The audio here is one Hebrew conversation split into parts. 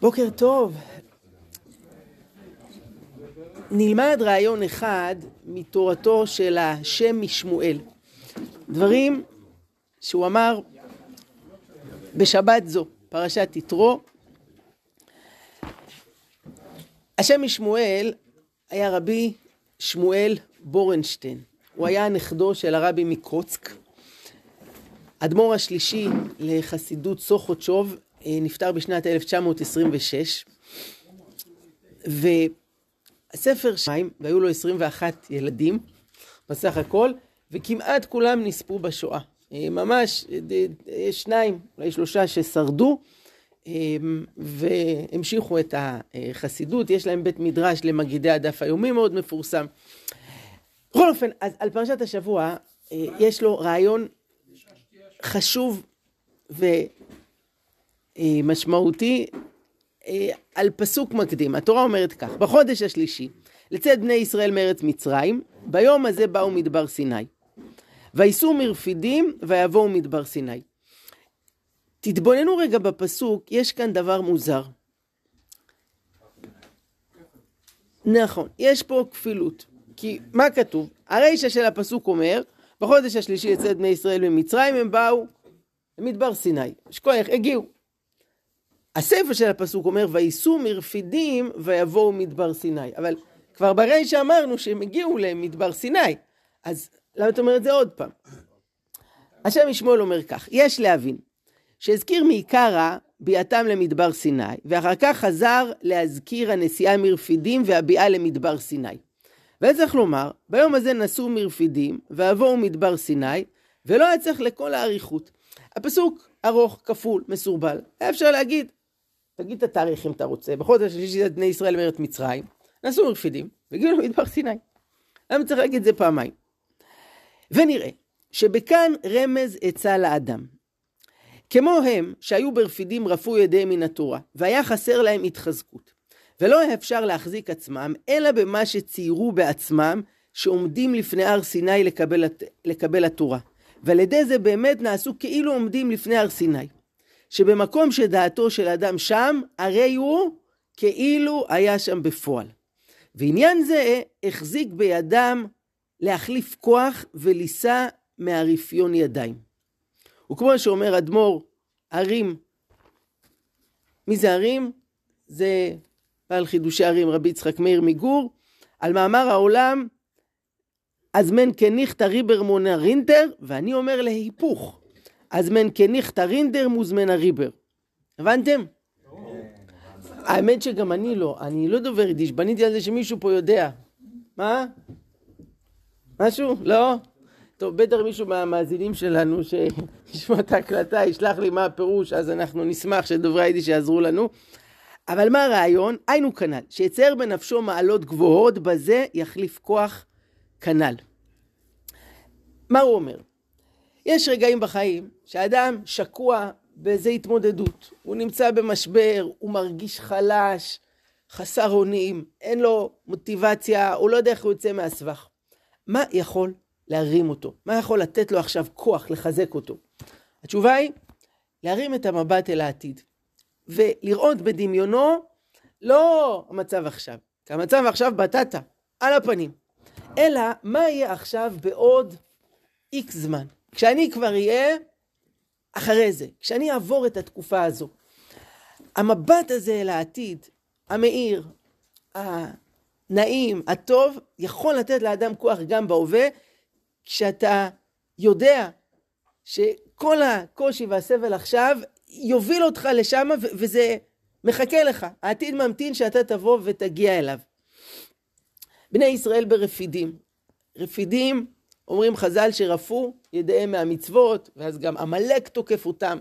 בוקר טוב. נלמד רעיון אחד מתורתו של השם משמואל. דברים שהוא אמר בשבת זו, פרשת יתרו. השם משמואל היה רבי שמואל בורנשטיין. הוא היה נכדו של הרבי מקרוצק. אדמו"ר השלישי לחסידות סוכותשוב נפטר בשנת 1926, והספר שיים, והיו לו 21 ילדים בסך הכל, וכמעט כולם נספו בשואה. אה, ממש, אה, שניים, אולי שלושה ששרדו, והמשיכו את החסידות, יש להם בית מדרש למגידי הדף היומי מאוד מפורסם. בכל אופן, אז על פרשת השבוע יש לו רעיון חשוב ומשמעותי אה, על פסוק מקדים. התורה אומרת כך, בחודש השלישי, לצאת בני ישראל מארץ מצרים, ביום הזה באו מדבר סיני. וייסעו מרפידים ויבואו מדבר סיני. תתבוננו רגע בפסוק, יש כאן דבר מוזר. נכון, יש פה כפילות. כי מה כתוב? הרישא של הפסוק אומר, בחודש השלישי יצאת בני ישראל ממצרים, הם באו למדבר סיני. שכוח, הגיעו. הסיפא של הפסוק אומר, וייסעו מרפידים ויבואו מדבר סיני. אבל כבר ברישא אמרנו שהם הגיעו למדבר סיני. אז למה אתה אומר את זה עוד פעם? השם ישמעאל אומר כך, יש להבין שהזכיר מעיקרא ביאתם למדבר סיני, ואחר כך חזר להזכיר הנסיעה מרפידים והביאה למדבר סיני. והיה צריך לומר, ביום הזה נסעו מרפידים, ויבואו מדבר סיני, ולא היה צריך לכל האריכות. הפסוק ארוך, כפול, מסורבל. היה אפשר להגיד, תגיד את התאריך אם אתה רוצה, בחודש השלישי בני ישראל מארץ מצרים, נסעו מרפידים, והגיעו למדבר סיני. למה צריך להגיד את זה פעמיים? ונראה שבכאן רמז עצה לאדם. כמו הם שהיו ברפידים רפו ידיהם מן התורה, והיה חסר להם התחזקות. ולא היה אפשר להחזיק עצמם, אלא במה שציירו בעצמם, שעומדים לפני הר סיני לקבל, לקבל התורה. ועל ידי זה באמת נעשו כאילו עומדים לפני הר סיני. שבמקום שדעתו של אדם שם, הרי הוא כאילו היה שם בפועל. ועניין זה החזיק בידם להחליף כוח ולישא מהרפיון ידיים. וכמו שאומר אדמו"ר, הרים, מי זה הרים? זה בעל חידושי הרים רבי יצחק מאיר מגור, על מאמר העולם, אז מן כניחתא ריבר רינטר, ואני אומר להיפוך, אז מן כניחתא רינדר מוזמנה ריבר. הבנתם? האמת שגם אני לא, אני לא דובר יידיש, בניתי על זה שמישהו פה יודע. מה? משהו? לא? טוב, בטח מישהו מהמאזינים שלנו שישמע את ההקלטה, ישלח לי מה הפירוש, אז אנחנו נשמח שדוברי היידיש יעזרו לנו. אבל מה הרעיון? היינו כנ"ל, שיצייר בנפשו מעלות גבוהות, בזה יחליף כוח כנ"ל. מה הוא אומר? יש רגעים בחיים שאדם שקוע באיזו התמודדות, הוא נמצא במשבר, הוא מרגיש חלש, חסר אונים, אין לו מוטיבציה, הוא לא יודע איך הוא יוצא מהסבך. מה יכול להרים אותו? מה יכול לתת לו עכשיו כוח לחזק אותו? התשובה היא, להרים את המבט אל העתיד. ולראות בדמיונו לא המצב עכשיו, כי המצב עכשיו בטטה, על הפנים, אלא מה יהיה עכשיו בעוד איקס זמן. כשאני כבר אהיה אחרי זה, כשאני אעבור את התקופה הזו. המבט הזה אל העתיד, המאיר, הנעים, הטוב, יכול לתת לאדם כוח גם בהווה, כשאתה יודע שכל הקושי והסבל עכשיו יוביל אותך לשם וזה מחכה לך. העתיד ממתין שאתה תבוא ותגיע אליו. בני ישראל ברפידים. רפידים, אומרים חז"ל שרפו ידיהם מהמצוות, ואז גם עמלק תוקף אותם.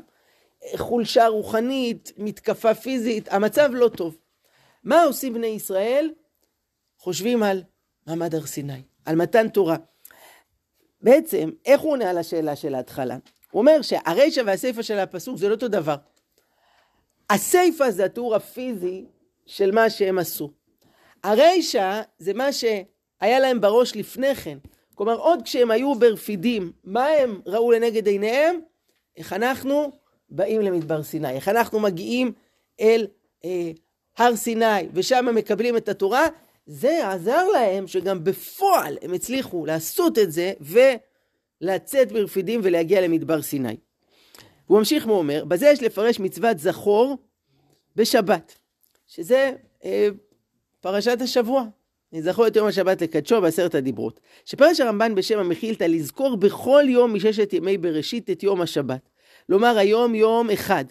חולשה רוחנית, מתקפה פיזית, המצב לא טוב. מה עושים בני ישראל? חושבים על מעמד הר סיני, על מתן תורה. בעצם, איך הוא עונה על השאלה של ההתחלה? הוא אומר שהרישא והסיפא של הפסוק זה לא אותו דבר. הסיפא זה התיאור הפיזי של מה שהם עשו. הרישא זה מה שהיה להם בראש לפני כן. כלומר, עוד כשהם היו ברפידים, מה הם ראו לנגד עיניהם? איך אנחנו באים למדבר סיני, איך אנחנו מגיעים אל אה, הר סיני ושם מקבלים את התורה, זה עזר להם שגם בפועל הם הצליחו לעשות את זה ולצאת ברפידים ולהגיע למדבר סיני. הוא ממשיך ואומר, בזה יש לפרש מצוות זכור בשבת, שזה אה, פרשת השבוע. זכור את יום השבת לקדשו בעשרת הדיברות. שפרש הרמב"ן בשם המכילתא לזכור בכל יום מששת ימי בראשית את יום השבת. לומר היום יום אחד.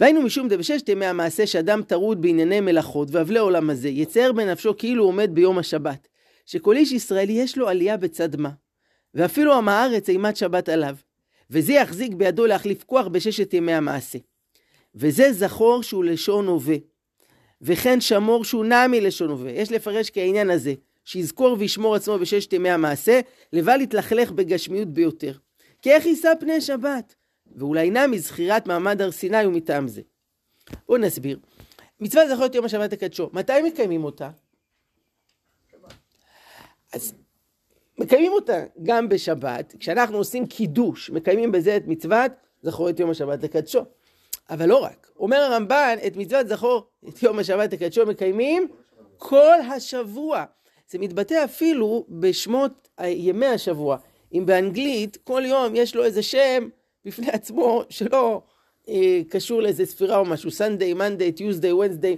והיינו משום דבששת ימי המעשה שאדם טרוד בענייני מלאכות ואבלי עולם הזה, יצייר בנפשו כאילו עומד ביום השבת. שכל איש ישראלי יש לו עלייה בצד מה. ואפילו עם הארץ אימת שבת עליו. וזה יחזיק בידו להחליף כוח בששת ימי המעשה. וזה זכור שהוא לשון הווה. וכן שמור שהוא נע מלשון הווה. יש לפרש כעניין הזה, שיזכור וישמור עצמו בששת ימי המעשה, לבל יתלכלך בגשמיות ביותר. כי איך יישא פני שבת? ואולי נע מזכירת מעמד הר סיני ומטעם זה. בואו נסביר. מצווה זכור את יום השבת הקדשו, מתי מקיימים אותה? אז מקיימים אותה גם בשבת, כשאנחנו עושים קידוש, מקיימים בזה את מצוות זכור את יום השבת לקדשו. אבל לא רק, אומר הרמב"ן, את מצוות זכור את יום השבת לקדשו מקיימים כל השבוע. זה מתבטא אפילו בשמות ימי השבוע. אם באנגלית כל יום יש לו איזה שם בפני עצמו שלא אה, קשור לאיזה ספירה או משהו, Sunday, Monday, Tuesday, Wednesday.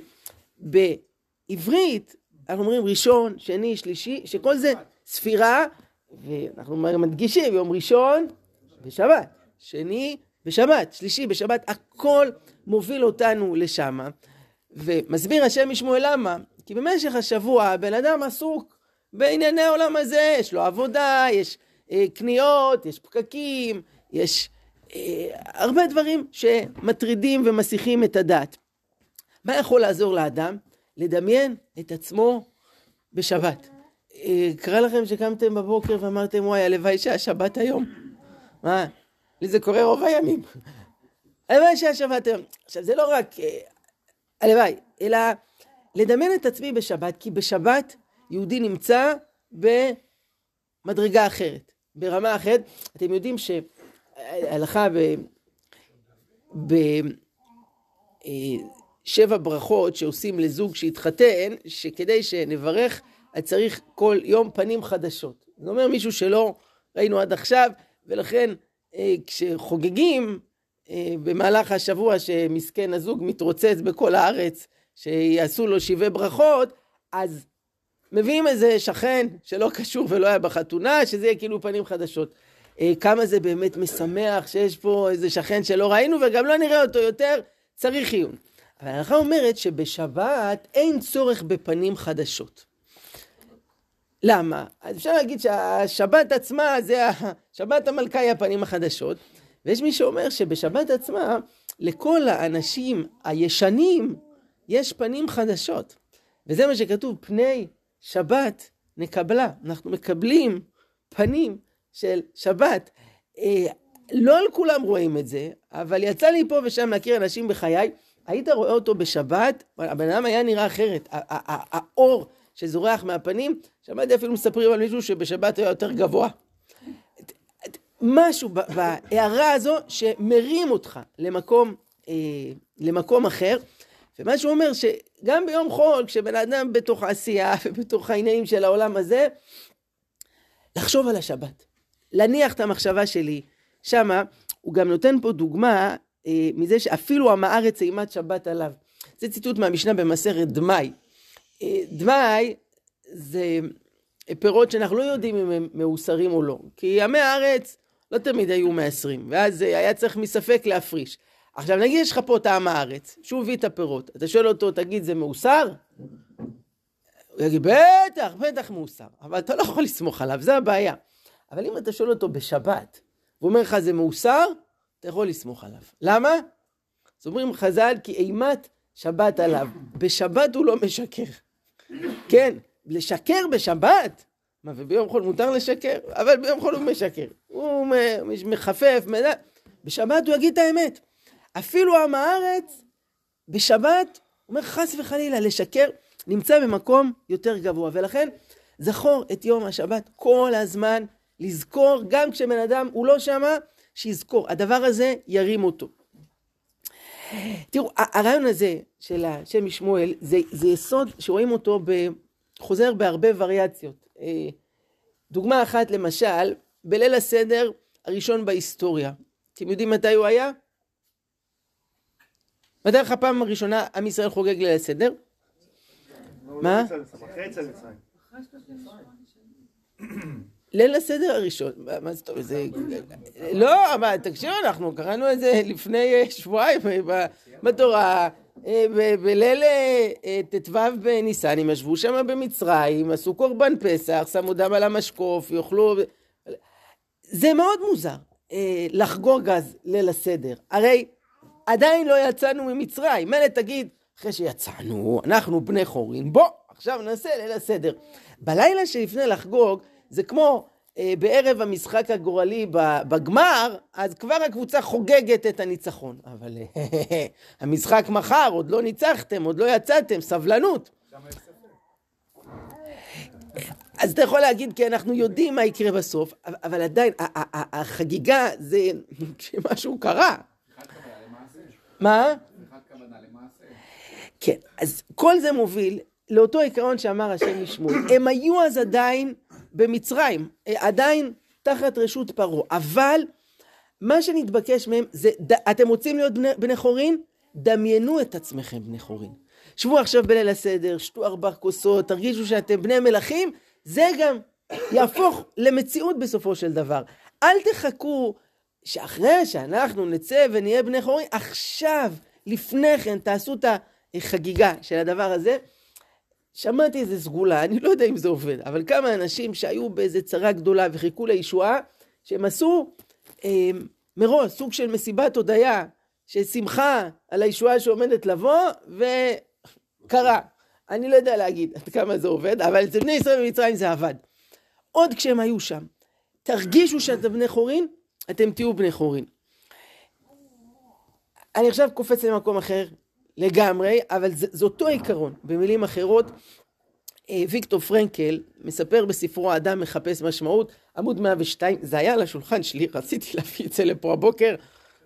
בעברית אנחנו אומרים ראשון, שני, שלישי, שכל זה ספירה, ואנחנו מדגישים יום ראשון בשבת, שני בשבת, שלישי בשבת, הכל מוביל אותנו לשם. ומסביר השם משמואל למה? כי במשך השבוע הבן אדם עסוק בענייני העולם הזה, יש לו עבודה, יש אה, קניות, יש פקקים, יש אה, הרבה דברים שמטרידים ומסיחים את הדעת. מה יכול לעזור לאדם? לדמיין את עצמו בשבת. אה, קרה לכם שקמתם בבוקר ואמרתם, וואי, הלוואי שהשבת היום. מה? לי זה קורה רוב הימים. הלוואי שהשבת היום. עכשיו, זה לא רק אה, הלוואי, אלא לדמיין את עצמי בשבת, כי בשבת יהודי נמצא במדרגה אחרת, ברמה אחרת. אתם יודעים שהלכה ב... בשבע אה, ברכות שעושים לזוג שהתחתן, שכדי שנברך, אז צריך כל יום פנים חדשות. זה אומר מישהו שלא ראינו עד עכשיו, ולכן כשחוגגים אה, במהלך השבוע שמסכן הזוג מתרוצץ בכל הארץ, שיעשו לו שבעי ברכות, אז מביאים איזה שכן שלא קשור ולא היה בחתונה, שזה יהיה כאילו פנים חדשות. אה, כמה זה באמת משמח שיש פה איזה שכן שלא ראינו וגם לא נראה אותו יותר, צריך עיון. אבל ההלכה אומרת שבשבת אין צורך בפנים חדשות. למה? אז אפשר להגיד שהשבת עצמה זה, שבת המלכה היא הפנים החדשות, ויש מי שאומר שבשבת עצמה לכל האנשים הישנים יש פנים חדשות. וזה מה שכתוב, פני שבת נקבלה. אנחנו מקבלים פנים של שבת. אה, לא על כולם רואים את זה, אבל יצא לי פה ושם להכיר אנשים בחיי. היית רואה אותו בשבת, הבן אדם היה נראה אחרת. האור שזורח מהפנים, שמעתי אפילו מספרים על מישהו שבשבת היה יותר גבוה. משהו בהערה הזו שמרים אותך למקום, אה, למקום אחר. ומה שהוא אומר שגם ביום חול, כשבן אדם בתוך העשייה ובתוך העניינים של העולם הזה, לחשוב על השבת. להניח את המחשבה שלי שמה, הוא גם נותן פה דוגמה אה, מזה שאפילו עם הארץ אימת שבת עליו. זה ציטוט מהמשנה במסכת דמאי. דמאי זה פירות שאנחנו לא יודעים אם הם מאוסרים או לא, כי עמי הארץ לא תמיד היו מעשרים, ואז היה צריך מספק להפריש. עכשיו נגיד יש לך פה טעם הארץ, שהוא הביא את הפירות, אתה שואל אותו, תגיד זה מאוסר? הוא יגיד, בטח, בטח מאוסר, אבל אתה לא יכול לסמוך עליו, זה הבעיה. אבל אם אתה שואל אותו בשבת, והוא אומר לך זה מאוסר, אתה יכול לסמוך עליו. למה? אז אומרים חז"ל, כי אימת שבת עליו. בשבת הוא לא משקר. כן, לשקר בשבת? מה, וביום חול מותר לשקר? אבל ביום חול הוא משקר. הוא מחפף, מד... בשבת הוא יגיד את האמת. אפילו עם הארץ, בשבת, אומר חס וחלילה, לשקר נמצא במקום יותר גבוה. ולכן, זכור את יום השבת כל הזמן, לזכור, גם כשבן אדם הוא לא שמה, שיזכור. הדבר הזה ירים אותו. תראו, הרעיון הזה של השם משמואל, זה, זה יסוד שרואים אותו חוזר בהרבה וריאציות. אה, דוגמה אחת, למשל, בליל הסדר הראשון בהיסטוריה. אתם יודעים מתי הוא היה? מתי לך הפעם הראשונה עם ישראל חוגג ליל הסדר? מה? ליל הסדר הראשון, מה זאת אומרת, זה... לא, אבל תקשיבו, אנחנו קראנו את זה לפני אה, שבועיים בתורה, אה, בליל אה, ט"ו בניסן, הם ישבו שם במצרים, עשו קורבן פסח, שמו דם על המשקוף, יאכלו... זה מאוד מוזר לחגוג אז ליל הסדר. הרי עדיין לא יצאנו ממצרים. מילא תגיד, אחרי שיצאנו, אנחנו בני חורין, בוא, עכשיו נעשה ליל הסדר. בלילה שלפני לחגוג, זה כמו אה, בערב המשחק הגורלי בגמר, אז כבר הקבוצה חוגגת את הניצחון. אבל אה, המשחק מחר, עוד לא ניצחתם, עוד לא יצאתם, סבלנות. אז אתה יכול להגיד, כי אנחנו יודעים מה יקרה בסוף, אבל עדיין, החגיגה זה כשמשהו קרה. מה? כן, אז כל זה מוביל לאותו עיקרון שאמר השם משמואל. הם היו אז עדיין במצרים, אה, עדיין תחת רשות פרעה, אבל מה שנתבקש מהם זה, אתם רוצים להיות בני, בני חורין? דמיינו את עצמכם בני חורין. שבו עכשיו בליל הסדר, שתו ארבע כוסות, תרגישו שאתם בני מלכים, זה גם יהפוך למציאות בסופו של דבר. אל תחכו שאחרי שאנחנו נצא ונהיה בני חורין, עכשיו, לפני כן, תעשו את החגיגה של הדבר הזה. שמעתי איזה סגולה, אני לא יודע אם זה עובד, אבל כמה אנשים שהיו באיזה צרה גדולה וחיכו לישועה, שהם עשו אה, מראש סוג של מסיבת הודיה, של שמחה על הישועה שעומדת לבוא, וקרה. אני לא יודע להגיד עד כמה זה עובד, אבל אצל בני ישראל במצרים זה עבד. עוד כשהם היו שם, תרגישו שאתם בני חורין, אתם תהיו בני חורין. אני עכשיו קופץ למקום אחר לגמרי, אבל זה, זה אותו עיקרון. במילים אחרות, אה, ויקטור פרנקל מספר בספרו האדם מחפש משמעות, עמוד 102, זה היה על השולחן שלי, רציתי להביא את זה לפה הבוקר,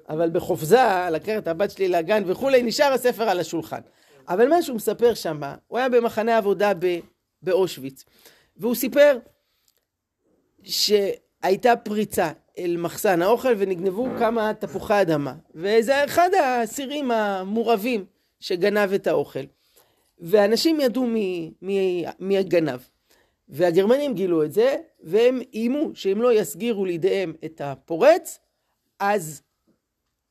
אבל בחופזה, לקח את הבת שלי לגן וכולי, נשאר הספר על השולחן. אבל מה שהוא מספר שם, הוא היה במחנה עבודה באושוויץ, והוא סיפר שהייתה פריצה אל מחסן האוכל ונגנבו כמה תפוחי אדמה. וזה אחד האסירים המורעבים שגנב את האוכל. ואנשים ידעו מי, מי, מי הגנב. והגרמנים גילו את זה, והם איימו שאם לא יסגירו לידיהם את הפורץ, אז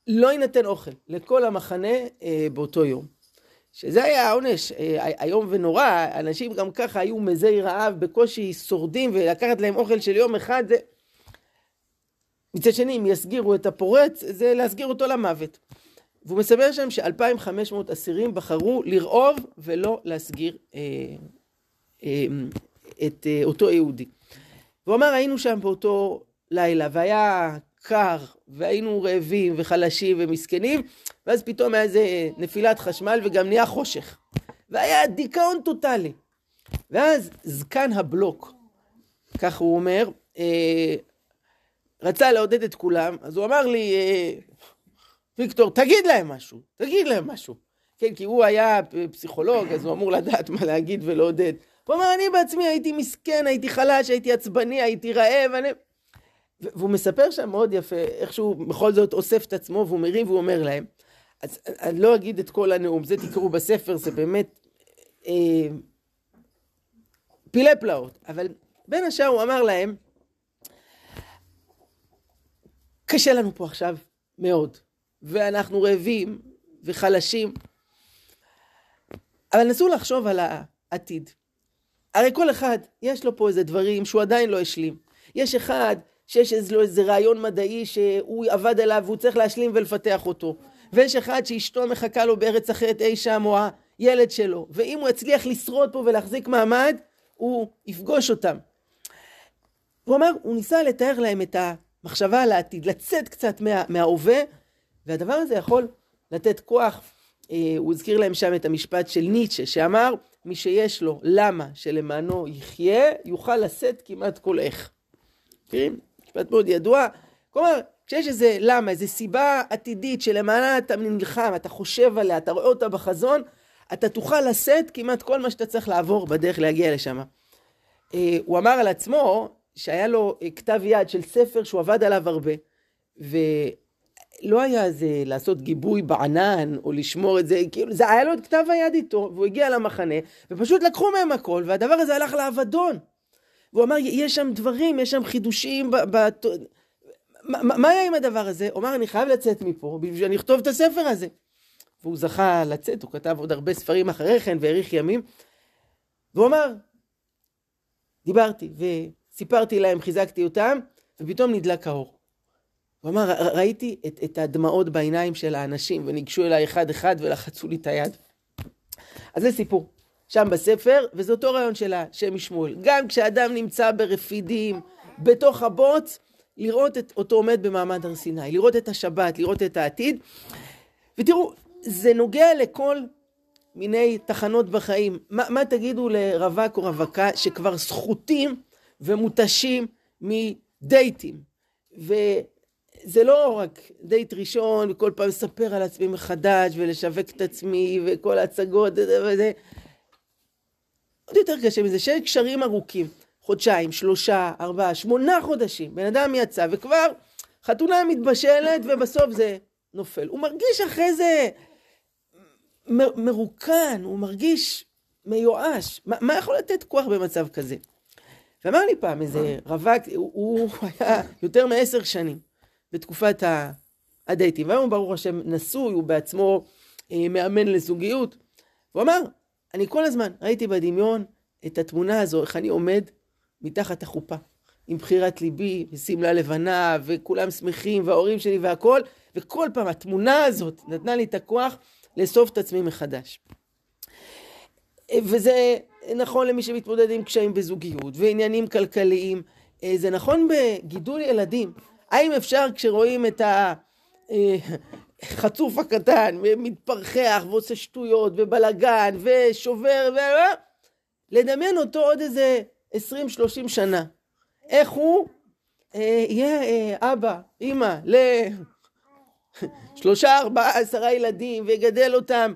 לא יינתן אוכל לכל המחנה אה, באותו יום. שזה היה העונש אה, איום ונורא, אנשים גם ככה היו מזי רעב, בקושי שורדים, ולקחת להם אוכל של יום אחד, זה... מצד שני, אם יסגירו את הפורץ, זה להסגיר אותו למוות. והוא מספר שם ש-2,500 אסירים בחרו לרעוב ולא להסגיר אה, אה, את אה, אותו יהודי. והוא אמר, היינו שם באותו לילה, והיה קר, והיינו רעבים וחלשים ומסכנים, ואז פתאום היה איזה נפילת חשמל וגם נהיה חושך. והיה דיכאון טוטאלי. ואז זקן הבלוק, כך הוא אומר, רצה לעודד את כולם, אז הוא אמר לי, ויקטור, תגיד להם משהו, תגיד להם משהו. כן, כי הוא היה פסיכולוג, אז הוא אמור לדעת מה להגיד ולעודד. הוא אמר, אני בעצמי הייתי מסכן, הייתי חלש, הייתי עצבני, הייתי רעב, אני... והוא מספר שם מאוד יפה, איך שהוא בכל זאת אוסף את עצמו, והוא מרים והוא אומר להם. אז אני לא אגיד את כל הנאום, זה תקראו בספר, זה באמת אה, פילי פלאות. אבל בין השאר הוא אמר להם, קשה לנו פה עכשיו מאוד, ואנחנו רעבים וחלשים, אבל נסו לחשוב על העתיד. הרי כל אחד, יש לו פה איזה דברים שהוא עדיין לא השלים. יש אחד שיש לו איזה רעיון מדעי שהוא עבד עליו והוא צריך להשלים ולפתח אותו. ויש אחד שאשתו מחכה לו בארץ אחרת אי שם, או הילד שלו. ואם הוא יצליח לשרוד פה ולהחזיק מעמד, הוא יפגוש אותם. הוא אמר, הוא ניסה לתאר להם את המחשבה על העתיד, לצאת קצת מה, מההווה, והדבר הזה יכול לתת כוח. אה, הוא הזכיר להם שם את המשפט של ניטשה, שאמר, מי שיש לו למה שלמענו יחיה, יוכל לשאת כמעט כל איך. מכירים? משפט מאוד ידוע. כלומר, כשיש איזה למה, איזה סיבה עתידית שלמעלה אתה נלחם, אתה חושב עליה, אתה רואה אותה בחזון, אתה תוכל לשאת כמעט כל מה שאתה צריך לעבור בדרך להגיע לשם. אה, הוא אמר על עצמו שהיה לו אה, כתב יד של ספר שהוא עבד עליו הרבה, ולא היה איזה לעשות גיבוי בענן או לשמור את זה, כאילו זה היה לו את כתב היד איתו, והוא הגיע למחנה, ופשוט לקחו מהם הכל, והדבר הזה הלך לאבדון. והוא אמר, יש שם דברים, יש שם חידושים, ב, ב, מה, מה היה עם הדבר הזה? הוא אמר, אני חייב לצאת מפה בשביל שאני אכתוב את הספר הזה. והוא זכה לצאת, הוא כתב עוד הרבה ספרים אחרי כן והאריך ימים. והוא אמר, דיברתי וסיפרתי להם, חיזקתי אותם, ופתאום נדלק האור. הוא אמר, ראיתי את, את הדמעות בעיניים של האנשים, וניגשו אליי אחד-אחד ולחצו לי את היד. אז זה סיפור, שם בספר, וזה אותו רעיון של השם משמואל. גם כשאדם נמצא ברפידים, בתוך הבוץ, לראות את אותו עומד במעמד הר סיני, לראות את השבת, לראות את העתיד. ותראו, זה נוגע לכל מיני תחנות בחיים. מה, מה תגידו לרווק או רווקה שכבר סחוטים ומותשים מדייטים? וזה לא רק דייט ראשון, וכל פעם לספר על עצמי מחדש, ולשווק את עצמי, וכל ההצגות וזה. עוד יותר קשה מזה, שיש קשרים ארוכים. חודשיים, שלושה, ארבעה, שמונה חודשים. בן אדם יצא וכבר חתונה מתבשלת ובסוף זה נופל. הוא מרגיש אחרי זה מ- מרוקן, הוא מרגיש מיואש. מה, מה יכול לתת כוח במצב כזה? ואמר לי פעם איזה רווק, הוא, הוא היה יותר מעשר שנים בתקופת הדייטים, והיום ברוך השם נשוי, הוא בעצמו אה, מאמן לזוגיות. הוא אמר, אני כל הזמן ראיתי בדמיון את התמונה הזו, איך אני עומד מתחת החופה, עם בחירת ליבי, ושמלה לבנה, וכולם שמחים, וההורים שלי והכל, וכל פעם התמונה הזאת נתנה לי את הכוח לאסוף את עצמי מחדש. וזה נכון למי שמתמודד עם קשיים בזוגיות ועניינים כלכליים, זה נכון בגידול ילדים. האם אפשר כשרואים את החצוף הקטן מתפרחח ועושה שטויות ובלגן ושובר ו... לדמיין אותו עוד איזה 20-30 שנה. איך הוא אה, יהיה אה, אבא, אימא, לשלושה, ארבעה, עשרה ילדים, ויגדל אותם.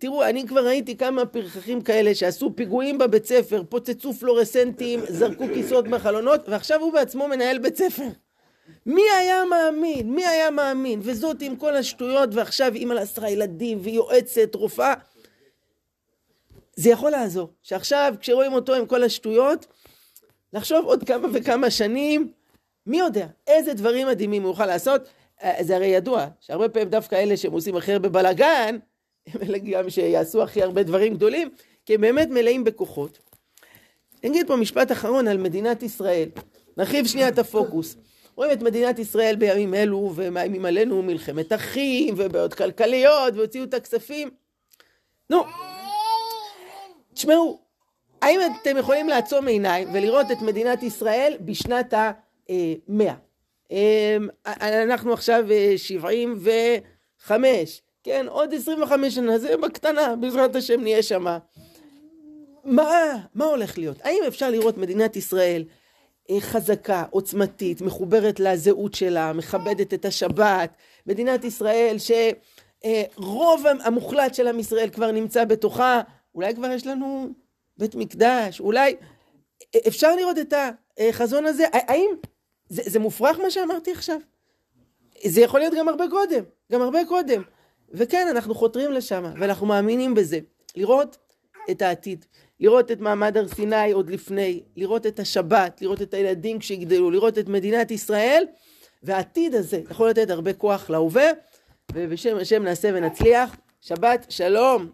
תראו, אני כבר ראיתי כמה פרחחים כאלה שעשו פיגועים בבית ספר, פוצצו פלורסנטים, זרקו כיסאות בחלונות, ועכשיו הוא בעצמו מנהל בית ספר. מי היה מאמין? מי היה מאמין? וזאת עם כל השטויות, ועכשיו אימא לעשרה ילדים, ויועצת, רופאה. זה יכול לעזור, שעכשיו כשרואים אותו עם כל השטויות, לחשוב עוד כמה וכמה שנים, מי יודע, איזה דברים מדהימים הוא יוכל לעשות. אה, זה הרי ידוע, שהרבה פעמים דווקא אלה שהם עושים הכי הרבה בלאגן, הם אלה גם שיעשו הכי הרבה דברים גדולים, כי הם באמת מלאים בכוחות. אני אגיד פה משפט אחרון על מדינת ישראל. נרחיב שנייה את הפוקוס. רואים את מדינת ישראל בימים אלו, ומאיימים עלינו מלחמת אחים, ובעיות כלכליות, והוציאו את הכספים. נו, תשמעו, האם אתם יכולים לעצום עיניים ולראות את מדינת ישראל בשנת המאה? אמ, אנחנו עכשיו 75, אה, כן, עוד 25 שנה, זה בקטנה, בעזרת השם נהיה שמה. מה, מה הולך להיות? האם אפשר לראות מדינת ישראל חזקה, עוצמתית, מחוברת לזהות שלה, מכבדת את השבת, מדינת ישראל שרוב המוחלט של עם ישראל כבר נמצא בתוכה, אולי כבר יש לנו בית מקדש, אולי אפשר לראות את החזון הזה, האם זה, זה מופרך מה שאמרתי עכשיו? זה יכול להיות גם הרבה קודם, גם הרבה קודם. וכן, אנחנו חותרים לשם, ואנחנו מאמינים בזה. לראות את העתיד, לראות את מעמד הר סיני עוד לפני, לראות את השבת, לראות את הילדים כשיגדלו, לראות את מדינת ישראל, והעתיד הזה יכול לתת הרבה כוח להווה, ובשם השם נעשה ונצליח. שבת שלום.